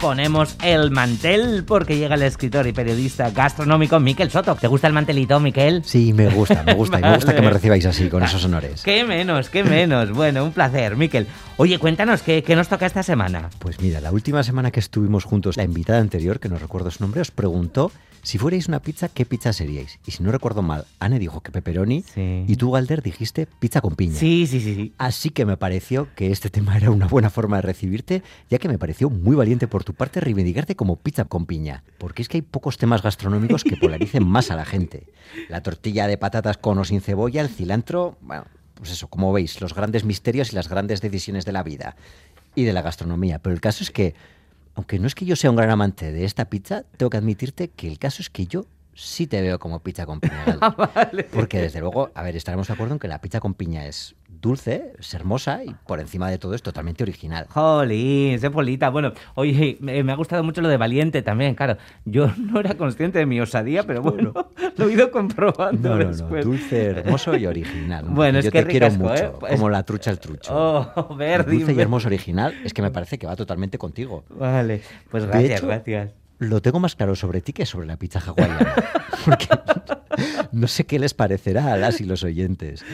Ponemos el mantel porque llega el escritor y periodista gastronómico Miquel Soto. ¿Te gusta el mantelito, Miquel? Sí, me gusta, me gusta. Y me gusta que me recibáis así, con esos honores. Qué menos, qué menos. Bueno, un placer, Miquel. Oye, cuéntanos, ¿qué, ¿qué, nos toca esta semana? Pues mira, la última semana que estuvimos juntos, la invitada anterior, que no recuerdo su nombre, os preguntó si fuerais una pizza, ¿qué pizza seríais? Y si no recuerdo mal, Anne dijo que pepperoni Sí. y tú, Galder, dijiste pizza con piña. Sí, sí, sí, sí. Así que me pareció que este tema era una buena forma de recibirte, ya que me pareció muy valiente por tu parte reivindicarte como pizza con piña. Porque es que hay pocos temas gastronómicos que polaricen más a la gente. La tortilla de patatas con o sin cebolla, el cilantro, bueno, pues eso, como veis, los grandes misterios y las grandes decisiones de la vida y de la gastronomía. Pero el caso es que, aunque no es que yo sea un gran amante de esta pizza, tengo que admitirte que el caso es que yo sí te veo como pizza con piña. Porque desde luego, a ver, estaremos de acuerdo en que la pizza con piña es dulce, es hermosa y por encima de todo es totalmente original. Jolín, sé polita. Bueno, oye, me, me ha gustado mucho lo de valiente también, claro. Yo no era consciente de mi osadía, pero bueno, lo he ido comprobando No, no, no, después. dulce, hermoso y original. Bueno, es yo que te quiero mucho, ¿eh? Pues- como la trucha el trucho. Oh, Verdi. dulce y hermoso original es que me parece que va totalmente contigo. Vale, pues gracias, hecho, gracias. Lo tengo más claro sobre ti que sobre la pizza hawaiana. Porque no sé qué les parecerá a las y los oyentes.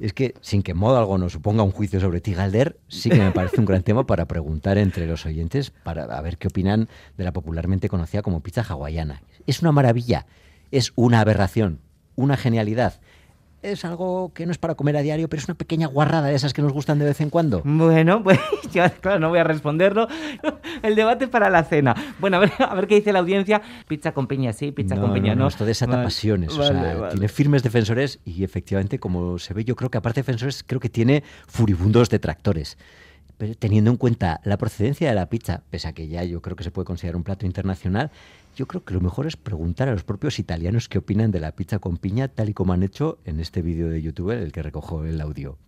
Es que, sin que modo alguno suponga un juicio sobre ti, Galder, sí que me parece un gran tema para preguntar entre los oyentes para a ver qué opinan de la popularmente conocida como pizza hawaiana. Es una maravilla, es una aberración, una genialidad. Es algo que no es para comer a diario, pero es una pequeña guarrada de esas que nos gustan de vez en cuando. Bueno, pues yo, claro, no voy a responderlo. El debate para la cena. Bueno, a ver, a ver qué dice la audiencia. Pizza con piña sí, pizza con piña no. Esto desata Vale, pasiones. o sea, vale. tiene firmes defensores y efectivamente, como se ve, yo creo que aparte de defensores, creo que tiene furibundos detractores. Pero teniendo en cuenta la procedencia de la pizza, pese a que ya yo creo que se puede considerar un plato internacional, yo creo que lo mejor es preguntar a los propios italianos qué opinan de la pizza con piña, tal y como han hecho en este vídeo de YouTube, el que recojo el audio.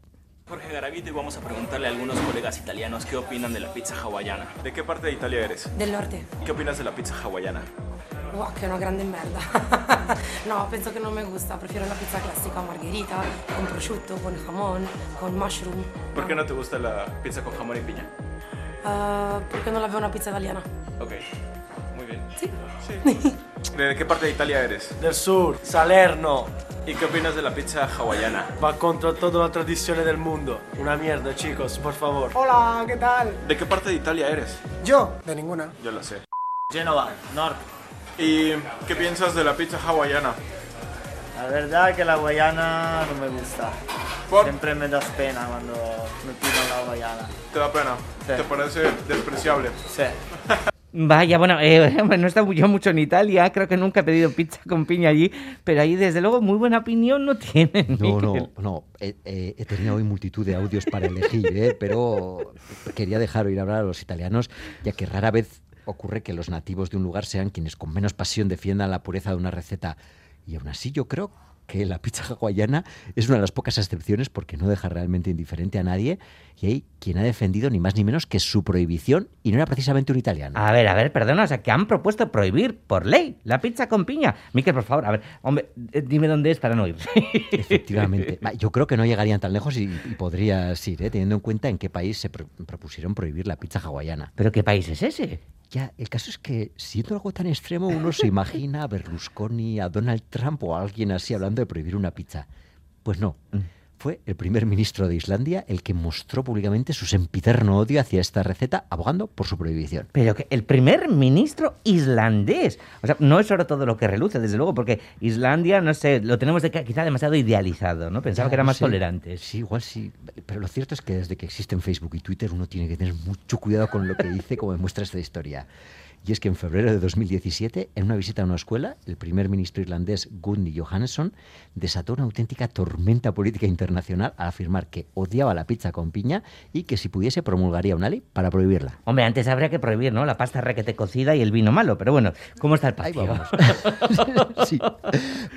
Jorge Garavito y vamos a preguntarle a algunos colegas italianos qué opinan de la pizza hawaiana. ¿De qué parte de Italia eres? Del norte. ¿Qué opinas de la pizza hawaiana? Wow, che è una grande merda. no, penso che non mi gusta. Prefiero la pizza classica margherita, con prosciutto, con jamón, con mushroom. ¿Por qué no te gusta la pizza con jamón y piña? Uh, perché non la veo una pizza italiana. Ok, Sí. ¿De qué parte de Italia eres? Del sur, Salerno, ¿Y qué opinas de la pizza hawaiana? va contra toda la tradición del mundo. Una mierda, chicos, por favor. Hola, ¿qué tal? ¿De qué parte de Italia eres? Yo, de ninguna. Yo lo sé. Génova, norte. ¿Y qué piensas de la pizza hawaiana? La verdad que la guayana no me gusta. ¿Por? Siempre me das pena cuando me pido la guayana. ¿Te da pena? Sí. ¿Te parece despreciable? Sí. Vaya, bueno, eh, no he estado yo mucho en Italia, creo que nunca he pedido pizza con piña allí, pero ahí desde luego muy buena opinión no tienen. No, no, no. He, he- he tenido hoy multitud de audios para elegir, ¿eh? pero quería dejar oír hablar a los italianos, ya que rara vez ocurre que los nativos de un lugar sean quienes con menos pasión defiendan la pureza de una receta. Y aún así yo creo que la pizza hawaiana es una de las pocas excepciones porque no deja realmente indiferente a nadie y hay quien ha defendido ni más ni menos que su prohibición y no era precisamente un italiano. A ver, a ver, perdona, o sea, que han propuesto prohibir por ley la pizza con piña. Miquel, por favor, a ver, hombre, eh, dime dónde es para no ir. Efectivamente. Va, Yo creo que no llegarían tan lejos y, y podrías ir, ¿eh? teniendo en cuenta en qué país se pro- propusieron prohibir la pizza hawaiana. ¿Pero qué país es ese? Ya, el caso es que siendo algo tan extremo, uno se imagina a Berlusconi, a Donald Trump o a alguien así hablando de prohibir una pizza. Pues no. Fue el primer ministro de Islandia el que mostró públicamente su sempiterno odio hacia esta receta, abogando por su prohibición. Pero que el primer ministro islandés. O sea, no es solo todo lo que reluce, desde luego, porque Islandia, no sé, lo tenemos de, quizá demasiado idealizado, ¿no? Pensaba que era más tolerante. Sí, igual sí. Pero lo cierto es que desde que existen Facebook y Twitter uno tiene que tener mucho cuidado con lo que dice, como demuestra esta historia. Y es que en febrero de 2017, en una visita a una escuela, el primer ministro irlandés Gunni Johannesson desató una auténtica tormenta política internacional al afirmar que odiaba la pizza con piña y que si pudiese promulgaría una ley para prohibirla. Hombre, antes habría que prohibir, ¿no? La pasta requete cocida y el vino malo. Pero bueno, ¿cómo está el Ahí patio? vamos. sí.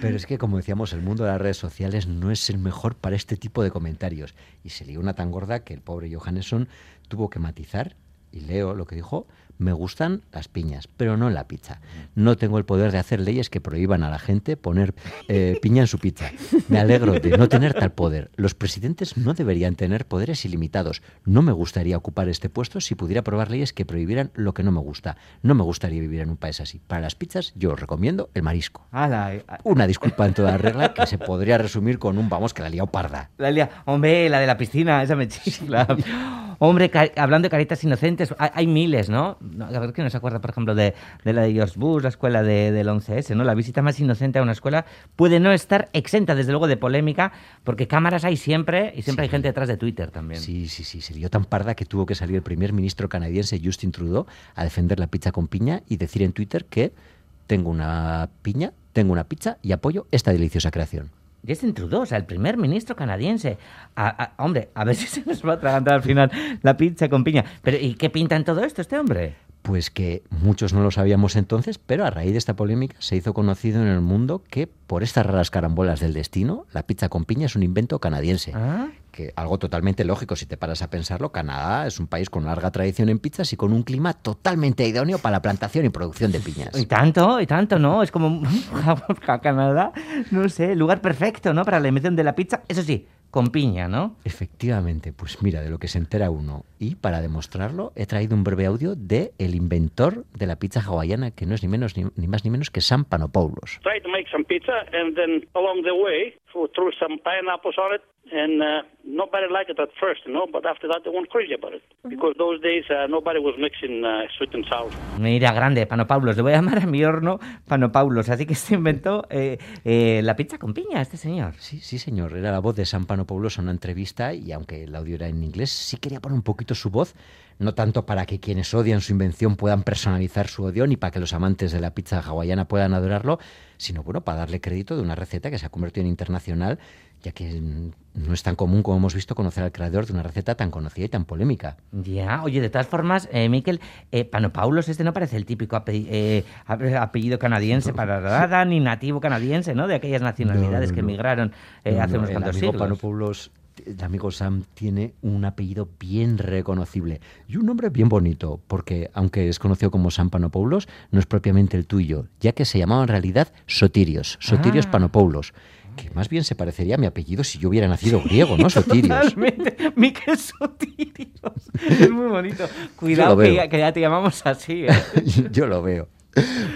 Pero es que, como decíamos, el mundo de las redes sociales no es el mejor para este tipo de comentarios. Y se lió una tan gorda que el pobre Johannesson tuvo que matizar, y leo lo que dijo, me gustan las piñas, pero no la pizza. No tengo el poder de hacer leyes que prohíban a la gente poner eh, piña en su pizza. Me alegro de no tener tal poder. Los presidentes no deberían tener poderes ilimitados. No me gustaría ocupar este puesto si pudiera aprobar leyes que prohibieran lo que no me gusta. No me gustaría vivir en un país así. Para las pizzas yo os recomiendo el marisco. Eh, Una disculpa en toda regla que se podría resumir con un vamos que la liado parda. La lia- hombre, la de la piscina, esa me chifla. Hombre, hablando de caritas inocentes, hay, hay miles, ¿no? A ver quién no se acuerda, por ejemplo, de, de la de George Bush, la escuela de- del 11S, ¿no? La visita más inocente a una escuela puede no estar exenta, desde luego, de polémica, porque cámaras hay siempre y siempre hay gente detrás de Twitter también. Sí, sí, sí, se lió tan parda que tuvo que salir el primer ministro canadiense Justin Trudeau a defender la pizza con piña y decir en Twitter que tengo una piña, tengo una pizza y apoyo esta deliciosa creación. Justin Trudeau, o sea, el primer ministro canadiense. A- hombre, a ver si se nos va a atragantar al final la pizza con piña. Pero, ¿y qué pinta en todo esto este hombre? Pues que muchos no lo sabíamos entonces, pero a raíz de esta polémica se hizo conocido en el mundo que por estas raras carambolas del destino, la pizza con piña es un invento canadiense. ¿Ah? Que algo totalmente lógico si te paras a pensarlo, Canadá es un país con larga tradición en pizzas y con un clima totalmente idóneo para la plantación y producción de piñas. Y tanto, y tanto, ¿no? Es como Canadá, no sé, lugar perfecto, ¿no? Para la invención de la pizza. Eso sí, con piña, ¿no? Efectivamente, pues mira, de lo que se entera uno. Y para demostrarlo, he traído un breve audio de el inventor de la pizza hawaiana, que no es ni menos ni, ni más ni menos que Sam Panopoulos. tried to make some pizza, and then along the way, some pineapples on it, and uh, nobody liked it at first, you know. But after that, they went crazy about it because those days uh, nobody was mixing uh, sweet and sour. Mira, grande, Panopaulos. Le voy a llamar a mi horno Panopaulos. Así que se inventó eh, eh, la pizza con piña, este señor. Sí, sí, señor. Era la voz de Sam Panopoulos en una entrevista y aunque el audio era en inglés, sí quería poner un poquito su voz, no tanto para que quienes odian su invención puedan personalizar su odio ni para que los amantes de la pizza hawaiana puedan adorarlo, sino bueno, para darle crédito de una receta que se ha convertido en internacional, ya que no es tan común como hemos visto conocer al creador de una receta tan conocida y tan polémica. Ya, oye, de todas formas, eh, Miquel, eh, Panopaulos este no parece el típico ape- eh, ape- apellido canadiense para nada, ni nativo canadiense, ¿no? De aquellas nacionalidades No, que emigraron eh, hace no, unos cuantos siglos. Panopoulos, el amigo Sam tiene un apellido bien reconocible y un nombre bien bonito, porque aunque es conocido como Sam Panopoulos, no es propiamente el tuyo, ya que se llamaba en realidad Sotirios, Sotirios Ah. Panopoulos, que más bien se parecería a mi apellido si yo hubiera nacido griego, ¿no? Sotirios. Miquel Sotirios. Es muy bonito. Cuidado que ya, que ya te llamamos así. ¿eh? Yo lo veo.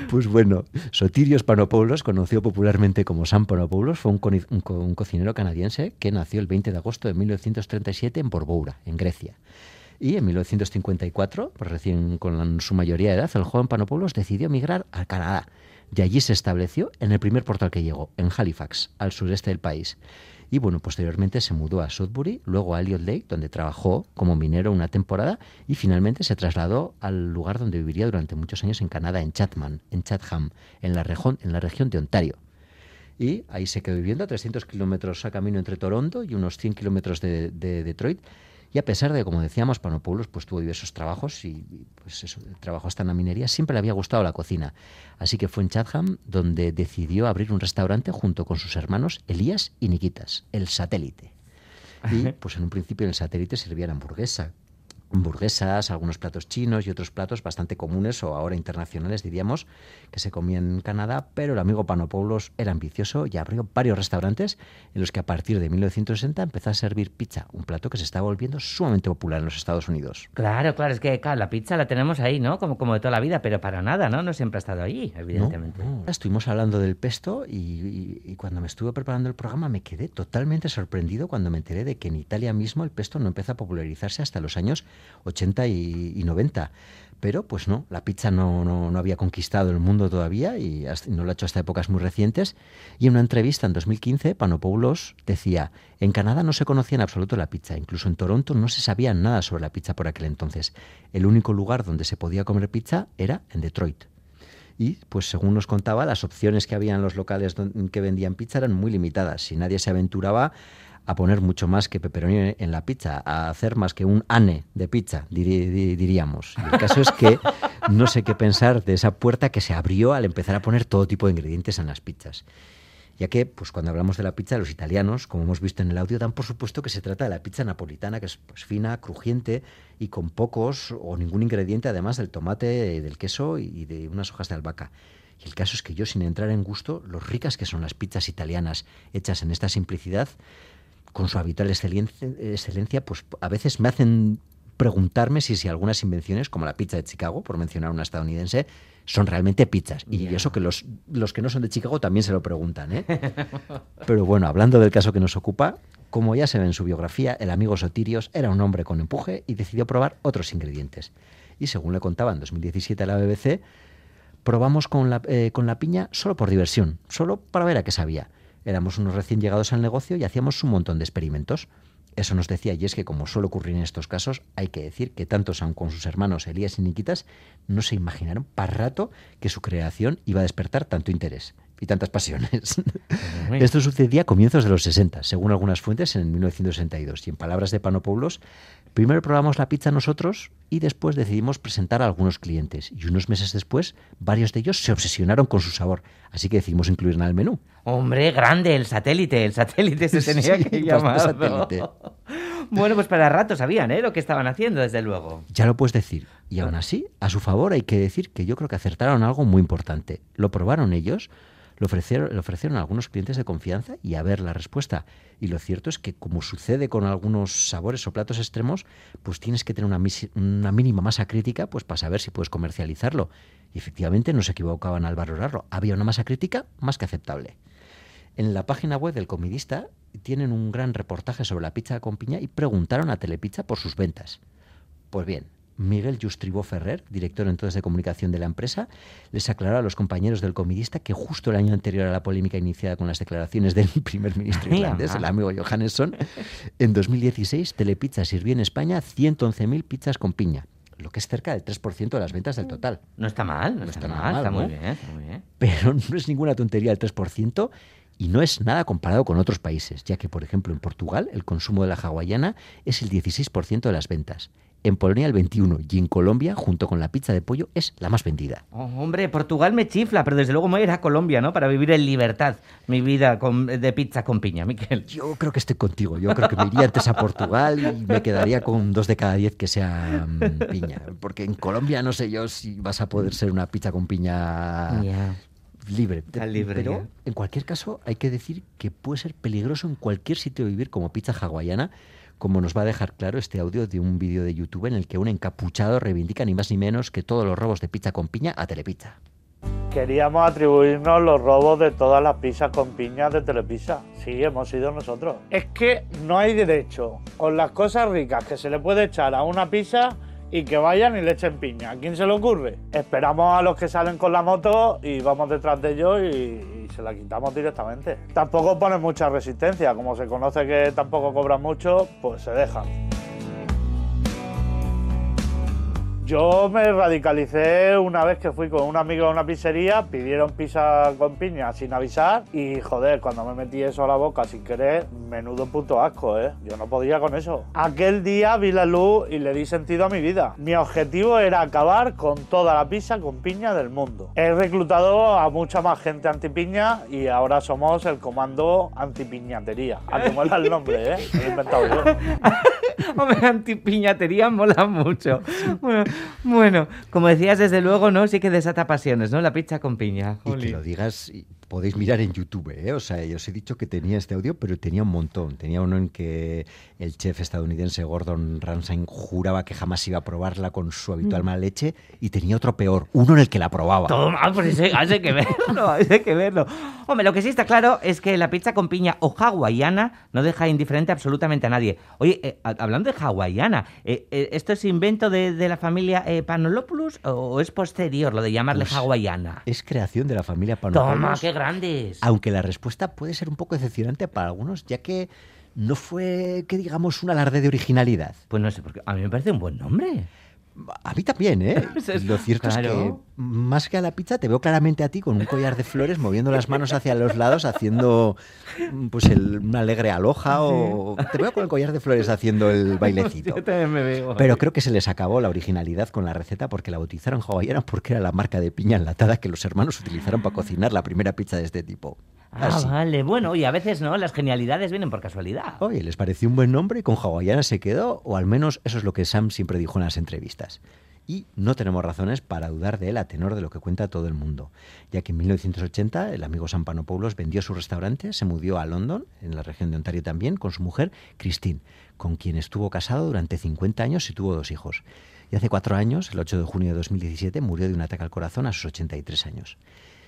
Pues bueno, Sotirios Panopoulos, conocido popularmente como Sam Panopoulos, fue un, coni- un co- un cocinero canadiense que nació el 20 de agosto de 1937 en Borboura, en Grecia. Y en 1954, pues recién con la- su mayoría de edad, el joven Panopoulos decidió emigrar a Canadá. Y allí se estableció en el primer portal que llegó, en Halifax, al sureste del país. Y bueno, posteriormente se mudó a Sudbury, luego a Elliot Lake, donde trabajó como minero una temporada, y finalmente se trasladó al lugar donde viviría durante muchos años en Canadá, en Chatham, en en la, región, en la región de Ontario. Y ahí se quedó viviendo a 300 kilómetros a camino entre Toronto y unos 100 kilómetros de Detroit. Y a pesar de, como decíamos, Panopoulos pues, tuvo diversos trabajos y, y, pues eso, trabajó hasta en la minería, siempre le había gustado la cocina. Así que fue en Chatham donde decidió abrir un restaurante junto con sus hermanos Elías y Nikitas, el satélite. Y pues en un principio en el satélite servían hamburguesa, hamburguesas, algunos platos chinos y otros platos bastante comunes o ahora internacionales, diríamos, que se comían en Canadá, pero el amigo Panopoulos era ambicioso y abrió varios restaurantes en los que a partir de 1960 empezó a servir pizza, un plato que se está volviendo sumamente popular en los Estados Unidos. Claro, claro, es que claro, la pizza la tenemos ahí, ¿no? Como, como de toda la vida, pero para nada, ¿no? No siempre ha estado ahí, evidentemente. No, no. Estuvimos hablando del pesto y, y- y cuando me estuve preparando el programa me quedé totalmente sorprendido cuando me enteré de que en Italia mismo el pesto no empezó a popularizarse hasta los años 80 y, y 90. Pero pues no, la pizza no, no, no había conquistado el mundo todavía y no lo ha hecho hasta épocas muy recientes. Y en una entrevista en 2015, Panopoulos decía, en Canadá no se conocía en absoluto la pizza, incluso en Toronto no se sabía nada sobre la pizza por aquel entonces. El único lugar donde se podía comer pizza era en Detroit. Y, pues según nos contaba, las opciones que había en los locales que vendían pizza eran muy limitadas. Y nadie se aventuraba a poner mucho más que pepperoni en la pizza, a hacer más que un ane de pizza, diríamos. El caso es que no sé qué pensar de esa puerta que se abrió al empezar a poner todo tipo de ingredientes en las pizzas. Ya que, pues cuando hablamos de la pizza, los italianos, como hemos visto en el audio, dan por supuesto que se trata de la pizza napolitana, que es pues, fina, crujiente y con pocos o ningún ingrediente, además del tomate, del queso y de unas hojas de albahaca. Y el caso es que yo, sin entrar en gusto, lo ricas que son las pizzas italianas hechas en esta simplicidad, con su habitual excelencia, excelencia pues a veces me hacen preguntarme si, si algunas invenciones, como la pizza de Chicago, por mencionar una estadounidense, son realmente pizzas. Y Ya. eso que los, los que no son de Chicago también se lo preguntan. ¿eh? Pero bueno, hablando del caso que nos ocupa, como ya se ve en su biografía, el amigo Sotirios era un hombre con empuje y decidió probar otros ingredientes. Y según le contaba en 2017 a la BBC, probamos con la, eh, con la piña solo por diversión, solo para ver a qué sabía. Éramos unos recién llegados al negocio y hacíamos un montón de experimentos. Eso nos decía, y es que como suele ocurrir en estos casos, hay que decir que tanto Sam con sus hermanos Elías y Niquitas no se imaginaron para rato que su creación iba a despertar tanto interés y tantas pasiones. Esto sucedía a comienzos de los 60, según algunas fuentes en 1962. Y en palabras de Panopoulos, primero probamos la pizza nosotros y después decidimos presentar a algunos clientes. Y unos meses después, varios de ellos se obsesionaron con su sabor. Así que decidimos incluirla en el menú. Hombre, grande, el satélite, el satélite se tenía Sí, que llamar. Bueno, pues para rato sabían, ¿eh? Lo que estaban haciendo, desde luego. Ya lo puedes decir. Y aún así, a su favor hay que decir que yo creo que acertaron algo muy importante. Lo probaron ellos, lo ofrecieron, ofrecieron a algunos clientes de confianza y a ver la respuesta. Y lo cierto es que, como sucede con algunos sabores o platos extremos, pues tienes que tener una, una mínima masa crítica pues para saber si puedes comercializarlo. Y efectivamente no se equivocaban al valorarlo. Había una masa crítica más que aceptable. En la página web del comidista tienen un gran reportaje sobre la pizza con piña y preguntaron a Telepizza por sus ventas. Pues bien, Miguel Justribó Ferrer, director entonces de comunicación de la empresa, les aclaró a los compañeros del comidista que justo el año anterior a la polémica iniciada con las declaraciones del primer ministro irlandés, el amigo Johannesson, en 2016 Telepizza sirvió en España 111.000 pizzas con piña, lo que es cerca del 3% de las ventas del total. No está mal, no, No está, está mal, está muy bien, está muy bien. Pero no es ninguna tontería el 3% y no es nada comparado con otros países, ya que, por ejemplo, en Portugal el consumo de la hawaiana es el 16% de las ventas, en Polonia el 21% y en Colombia, junto con la pizza de pollo, es la más vendida. Oh, hombre, Portugal me chifla, pero desde luego me voy a ir a Colombia, ¿no? Para vivir en libertad mi vida con- de pizza con piña, Miquel. Yo creo que estoy contigo, yo creo que me iría antes a Portugal y me quedaría con dos de cada diez que sea mm, piña, porque en Colombia no sé yo si vas a poder ser una pizza con piña Ya. libre. Libre, Pero ya. en cualquier caso hay que decir que puede ser peligroso en cualquier sitio vivir como pizza hawaiana, como nos va a dejar claro este audio de un vídeo de YouTube en el que un encapuchado reivindica ni más ni menos que todos los robos de pizza con piña a Telepizza. Queríamos atribuirnos los robos de todas las pizzas con piña de Telepizza. Sí, hemos sido nosotros. Es que no hay derecho con las cosas ricas que se le puede echar a una pizza y que vayan y le echen piña. ¿A quién se le ocurre? Esperamos a los que salen con la moto y vamos detrás de ellos y, se la quitamos directamente. Tampoco ponen mucha resistencia. Como se conoce que tampoco cobran mucho, pues se dejan. Yo me radicalicé una vez que fui con un amigo a una pizzería, pidieron pizza con piña sin avisar y joder, cuando me metí eso a la boca sin querer, menudo puto asco, ¿eh? Yo no podía con eso. Aquel día vi la luz y le di sentido a mi vida. Mi objetivo era acabar con toda la pizza con piña del mundo. He reclutado a mucha más gente antipiña y ahora somos el comando antipiñatería. A que mola el nombre, ¿eh? Me lo he inventado yo. Hombre, antipiñatería mola mucho. Bueno, bueno, como decías, desde luego, ¿no? Sí que desata pasiones, ¿no? La pizza con piña. Y que lo digas, podéis mirar en YouTube, ¿eh? O sea, yo os he dicho que tenía este audio, pero tenía un montón. Tenía uno en que el chef estadounidense Gordon Ramsay juraba que jamás iba a probarla con su habitual mala leche y tenía otro peor, uno en el que la probaba. Todo mal, pues ese- hay que verlo, hay que verlo. Hombre, lo que sí está claro es que la pizza con piña o hawaiana no deja indiferente absolutamente a nadie. Oye, eh, hablando de hawaiana, eh, eh, ¿esto es invento de, de la familia eh, Panolopoulos o es posterior lo de llamarle Pues, hawaiana? Es creación de la familia Panopoulos. Toma, qué grandes. Aunque la respuesta puede ser un poco decepcionante para algunos, ya que no fue, que digamos, un alarde de originalidad. Pues no sé, porque a mí me parece un buen nombre. A mí también, ¿eh? Lo cierto es que, más que a la pizza, te veo claramente a ti con un collar de flores, moviendo las manos hacia los lados, haciendo pues el, una alegre aloja, o te veo con el collar de flores haciendo el bailecito. Yo también me veo. Pero creo que se les acabó la originalidad con la receta porque la bautizaron hawaiana porque era la marca de piña enlatada que los hermanos utilizaron para cocinar la primera pizza de este tipo. Ah, Así. vale. Bueno, y a veces no, las genialidades vienen por casualidad. Oye, les pareció un buen nombre y con hawaiana se quedó, o al menos eso es lo que Sam siempre dijo en las entrevistas. Y no tenemos razones para dudar de él a tenor de lo que cuenta todo el mundo, ya que en 1980 el amigo Sam Panopoulos vendió su restaurante, se mudó a London, en la región de Ontario también, con su mujer Christine, con quien estuvo casado durante 50 años y tuvo dos hijos. Y hace cuatro años, el 8 de junio de 2017, murió de un ataque al corazón a sus 83 años.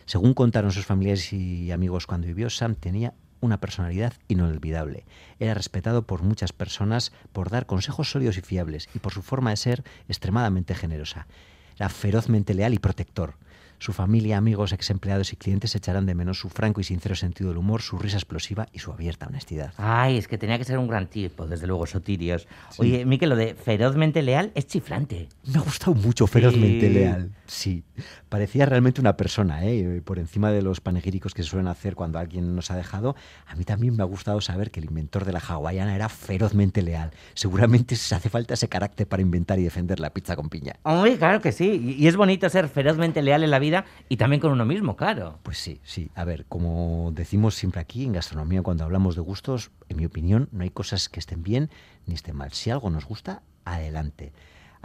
Según contaron sus familiares y amigos cuando vivió, Sam tenía una personalidad inolvidable. Era respetado por muchas personas por dar consejos sólidos y fiables y por su forma de ser extremadamente generosa. Era ferozmente leal y protector. Su familia, amigos, ex empleados y clientes echarán de menos su franco y sincero sentido del humor, su risa explosiva y su abierta honestidad. Ay, es que tenía que ser un gran tipo, desde luego, Sotirios. Oye, Miquel, lo de ferozmente leal es chiflante. Me ha gustado mucho ferozmente Sí. leal. Sí, parecía realmente una persona, ¿eh? por encima de los panegíricos que se suelen hacer cuando alguien nos ha dejado. A mí también me ha gustado saber que el inventor de la hawaiana era ferozmente leal. Seguramente se hace falta ese carácter para inventar y defender la pizza con piña. Hombre, claro que sí. Y es bonito ser ferozmente leal en la vida y también con uno mismo, claro. Pues sí, sí. A ver, como decimos siempre aquí en gastronomía cuando hablamos de gustos, en mi opinión no hay cosas que estén bien ni estén mal. Si algo nos gusta, adelante.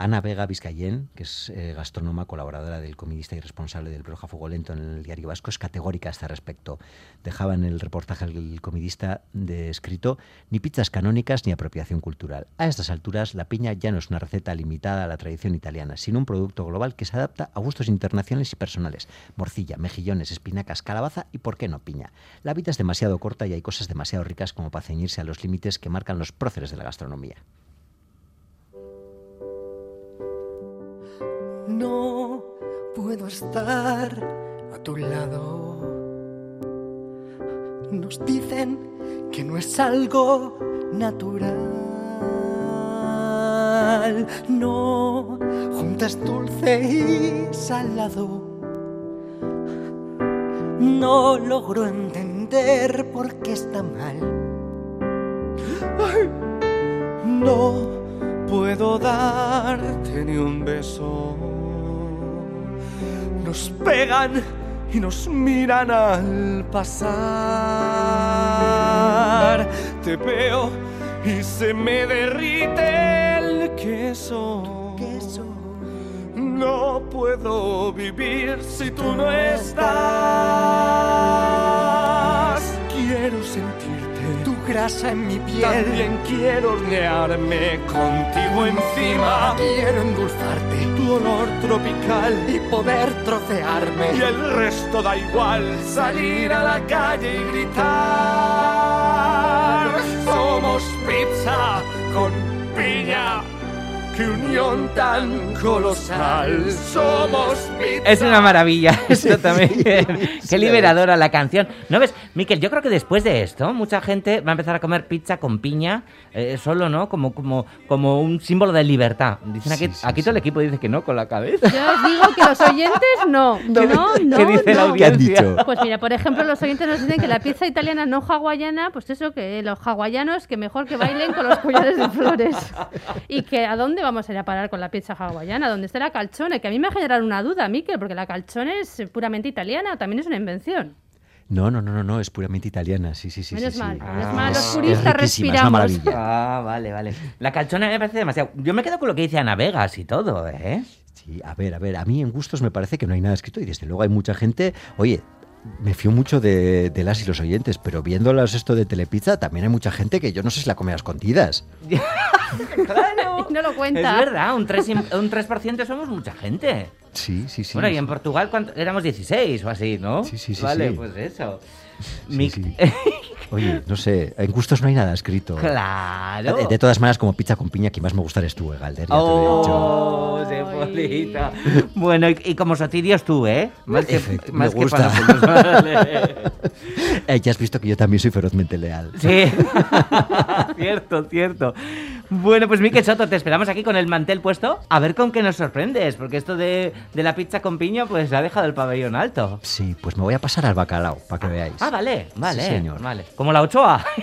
Ana Vega Vizcayén, que es eh, gastrónoma, colaboradora del comidista y responsable del blog A Fuego Lento en el Diario Vasco, es categórica a este respecto. Dejaba en el reportaje el comidista de escrito ni pizzas canónicas ni apropiación cultural. A estas alturas, la piña ya no es una receta limitada a la tradición italiana, sino un producto global que se adapta a gustos internacionales y personales. Morcilla, mejillones, espinacas, calabaza y, ¿por qué no, piña? La vida es demasiado corta y hay cosas demasiado ricas como para ceñirse a los límites que marcan los próceres de la gastronomía. No puedo estar a tu lado. Nos dicen que no es algo natural. No juntas dulce y salado. No logro entender por qué está mal. No puedo darte ni un beso. Nos pegan y nos miran al pasar. Te veo y se me derrite el queso. No puedo vivir si tú no estás. Quiero sentirte tu grasa en mi piel. También quiero hornearme contigo encima. Quiero endulzarte tu olor tropical y poder trocearme. Y el resto da igual, salir a la calle y gritar. Somos pizza con piña. Qué unión tan colosal. Somos. Es una maravilla esto también. sí, Qué liberadora la canción. ¿No ves? Miquel, yo creo que después de esto, mucha gente va a empezar a comer pizza con piña, eh, solo, ¿no? Como, como, como un símbolo de libertad. Dicen aquí, Sí, sí, aquí todo el equipo dice que no, con la cabeza. Yo os digo que los oyentes no. No, no, ¿Qué dice la no. ¿Qué han audiencia? dicho? Pues mira, por ejemplo, los oyentes nos dicen que la pizza italiana no hawaiana, pues eso, que los hawaianos que mejor que bailen con los collares de flores. Y que a dónde vamos a ir a parar con la pizza hawaiana, ¿dónde está la calzone? Que a mí me ha generado una duda, Miquel, porque la calzone es puramente italiana, también es una invención. No, no, no, no, no, es puramente italiana, sí, sí, sí. Menos sí, Ah, mal, los es puristas es respiramos. maravilla. Ah, vale, vale. La calzone me parece demasiado. Yo me quedo con lo que dice Ana Vegas y todo, ¿eh? Sí, a ver, a ver, a mí en gustos me parece que no hay nada escrito y desde luego hay mucha gente, oye, me fío mucho de, de las y los oyentes, pero viéndolas esto de Telepizza también hay mucha gente que yo no sé si la come a escondidas. No lo Es cuenta. verdad, un 3, un 3% somos mucha gente. Sí, sí, sí. bueno, y en Portugal ¿cuánto? éramos 16 o así, ¿no? Sí, sí, sí, Vale, sí. pues eso. Sí, Mi- sí. Oye, no sé, en gustos no hay nada escrito. claro. De, de todas maneras, como pizza con piña, quien más me gusta eres tú, eh, Galder, ya te lo he dicho. Oh. Cepolita. Bueno, y, y como Sotirios tú, ¿eh? Más que, más me que gusta. Vale. Eh, ya has visto que yo también soy ferozmente leal. Sí, cierto, cierto. Bueno, pues Miquel Soto, te esperamos aquí con el mantel puesto. A ver con qué nos sorprendes, porque esto de, de la pizza con piña, pues ha dejado el pabellón alto. Sí, pues me voy a pasar al bacalao, para que veáis. Ah, vale, vale. Sí, señor. Vale. Como la Ochoa.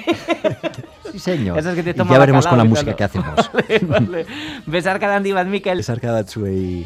Sí, señor. Esas que te Y toma ya veremos con la bacalao y música tal. que hacemos. Vale, vale. Besar cada Andy Bad Miquel. Besar cada txuei.